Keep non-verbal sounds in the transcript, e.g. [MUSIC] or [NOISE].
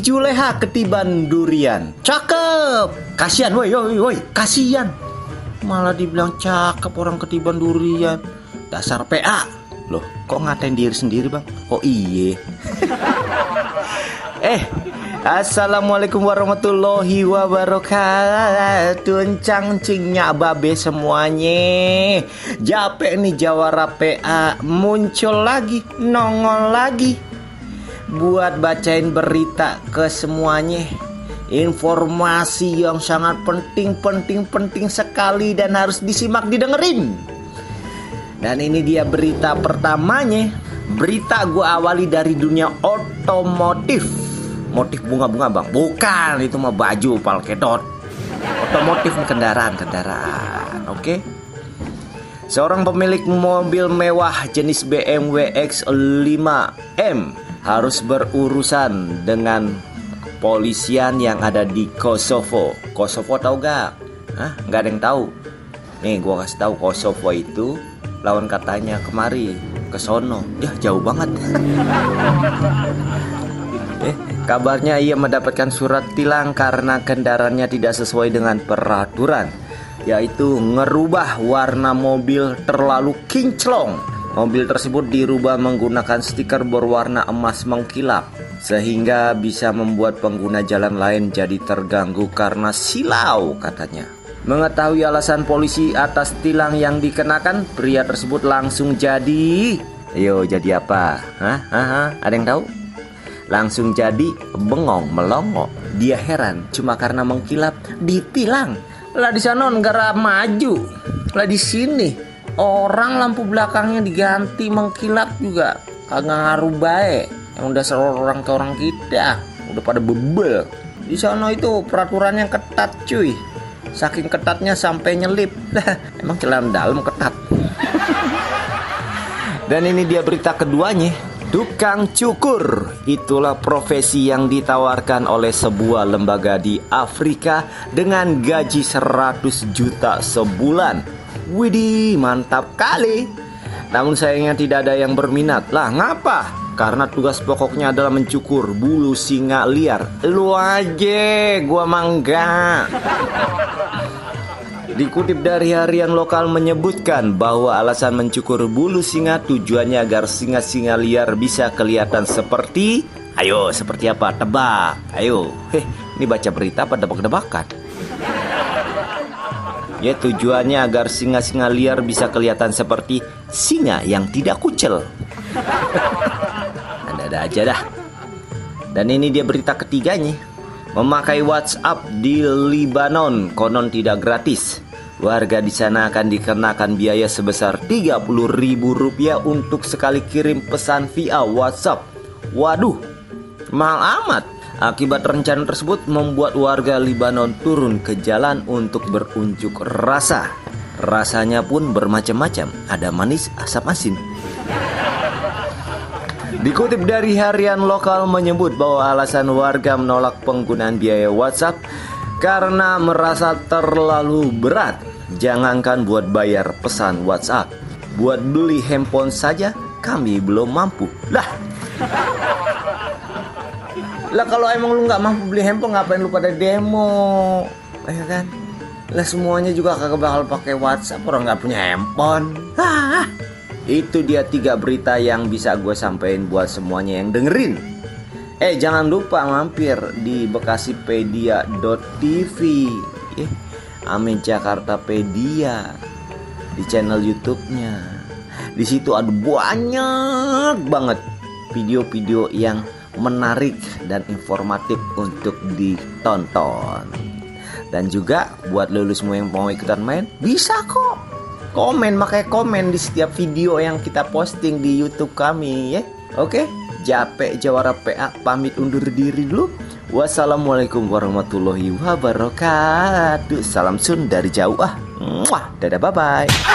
Juleha ketiban durian. Cakep. Kasihan woi woi woi, kasihan. Malah dibilang cakep orang ketiban durian. Dasar PA. Loh, kok ngatain diri sendiri, Bang? Oh iye. [LAUGHS] eh, Assalamualaikum warahmatullahi wabarakatuh Cang cingnya babe semuanya Japek nih Jawara PA Muncul lagi, nongol lagi Buat bacain berita ke semuanya. Informasi yang sangat penting, penting, penting sekali Dan harus disimak, didengerin. Dan ini dia berita pertamanya. Berita gue awali dari dunia otomotif. Motif bunga-bunga bang. Bukan itu mah baju palkedot otomotif kendaraan kendaraan oke? Okay? seorang pemilik mobil mewah jenis BMW X5M harus berurusan dengan polisian yang ada di Kosovo. Kosovo tahu gak? Hah? Gak ada yang tahu. Nih gua kasih tahu Kosovo itu lawan katanya kemari ke sono. Ya jauh banget. [LAUGHS] Eh Kabarnya ia mendapatkan surat tilang karena kendaraannya tidak sesuai dengan peraturan Yaitu ngerubah warna mobil terlalu kinclong Mobil tersebut dirubah menggunakan stiker berwarna emas mengkilap Sehingga bisa membuat pengguna jalan lain jadi terganggu karena silau katanya Mengetahui alasan polisi atas tilang yang dikenakan Pria tersebut langsung jadi Yo jadi apa? Hah? Hah? Ada yang tahu? Langsung jadi bengong melongo. Dia heran cuma karena mengkilap ditilang. Lah di sana negara maju. Lah di sini orang lampu belakangnya diganti mengkilap juga kagak ngaruh baik. Yang udah orang ke orang kita udah pada bebel. Di sana itu peraturannya ketat cuy. Saking ketatnya sampai nyelip. Emang celana dalam ketat. Dan ini dia berita keduanya. Tukang cukur itulah profesi yang ditawarkan oleh sebuah lembaga di Afrika dengan gaji 100 juta sebulan. Widih, mantap kali. Namun sayangnya tidak ada yang berminat. Lah, ngapa? Karena tugas pokoknya adalah mencukur bulu singa liar. Lu aja, gua mangga. Dikutip dari harian lokal menyebutkan bahwa alasan mencukur bulu singa tujuannya agar singa-singa liar bisa kelihatan seperti Ayo, seperti apa? Tebak. Ayo. Heh, ini baca berita apa debak-debakan? Ya tujuannya agar singa-singa liar bisa kelihatan seperti singa yang tidak kucel. [LAUGHS] Ada-ada aja dah. Dan ini dia berita ketiganya. Memakai WhatsApp di Libanon konon tidak gratis. Warga di sana akan dikenakan biaya sebesar Rp30.000 untuk sekali kirim pesan via WhatsApp. Waduh, mahal amat. Akibat rencana tersebut membuat warga Libanon turun ke jalan untuk berunjuk rasa. Rasanya pun bermacam-macam, ada manis, asam asin. Dikutip dari harian lokal menyebut bahwa alasan warga menolak penggunaan biaya WhatsApp karena merasa terlalu berat. Jangankan buat bayar pesan WhatsApp, buat beli handphone saja kami belum mampu. Lah. Lah kalau emang lu nggak mampu beli handphone ngapain lu pada demo? Ya kan? Lah semuanya juga kagak bakal pakai WhatsApp orang nggak punya handphone. Itu dia tiga berita yang bisa gue sampaikan buat semuanya yang dengerin. Eh jangan lupa mampir di bekasipedia.tv eh, Amin Jakarta Pedia di channel YouTube-nya. Di situ ada banyak banget video-video yang menarik dan informatif untuk ditonton. Dan juga buat lulus semua yang mau ikutan main bisa kok komen makanya komen di setiap video yang kita posting di YouTube kami ya. Oke, Jape Jawara PA pamit undur diri dulu. Wassalamualaikum warahmatullahi wabarakatuh. Salam sun dari jauh ah. Dadah bye bye.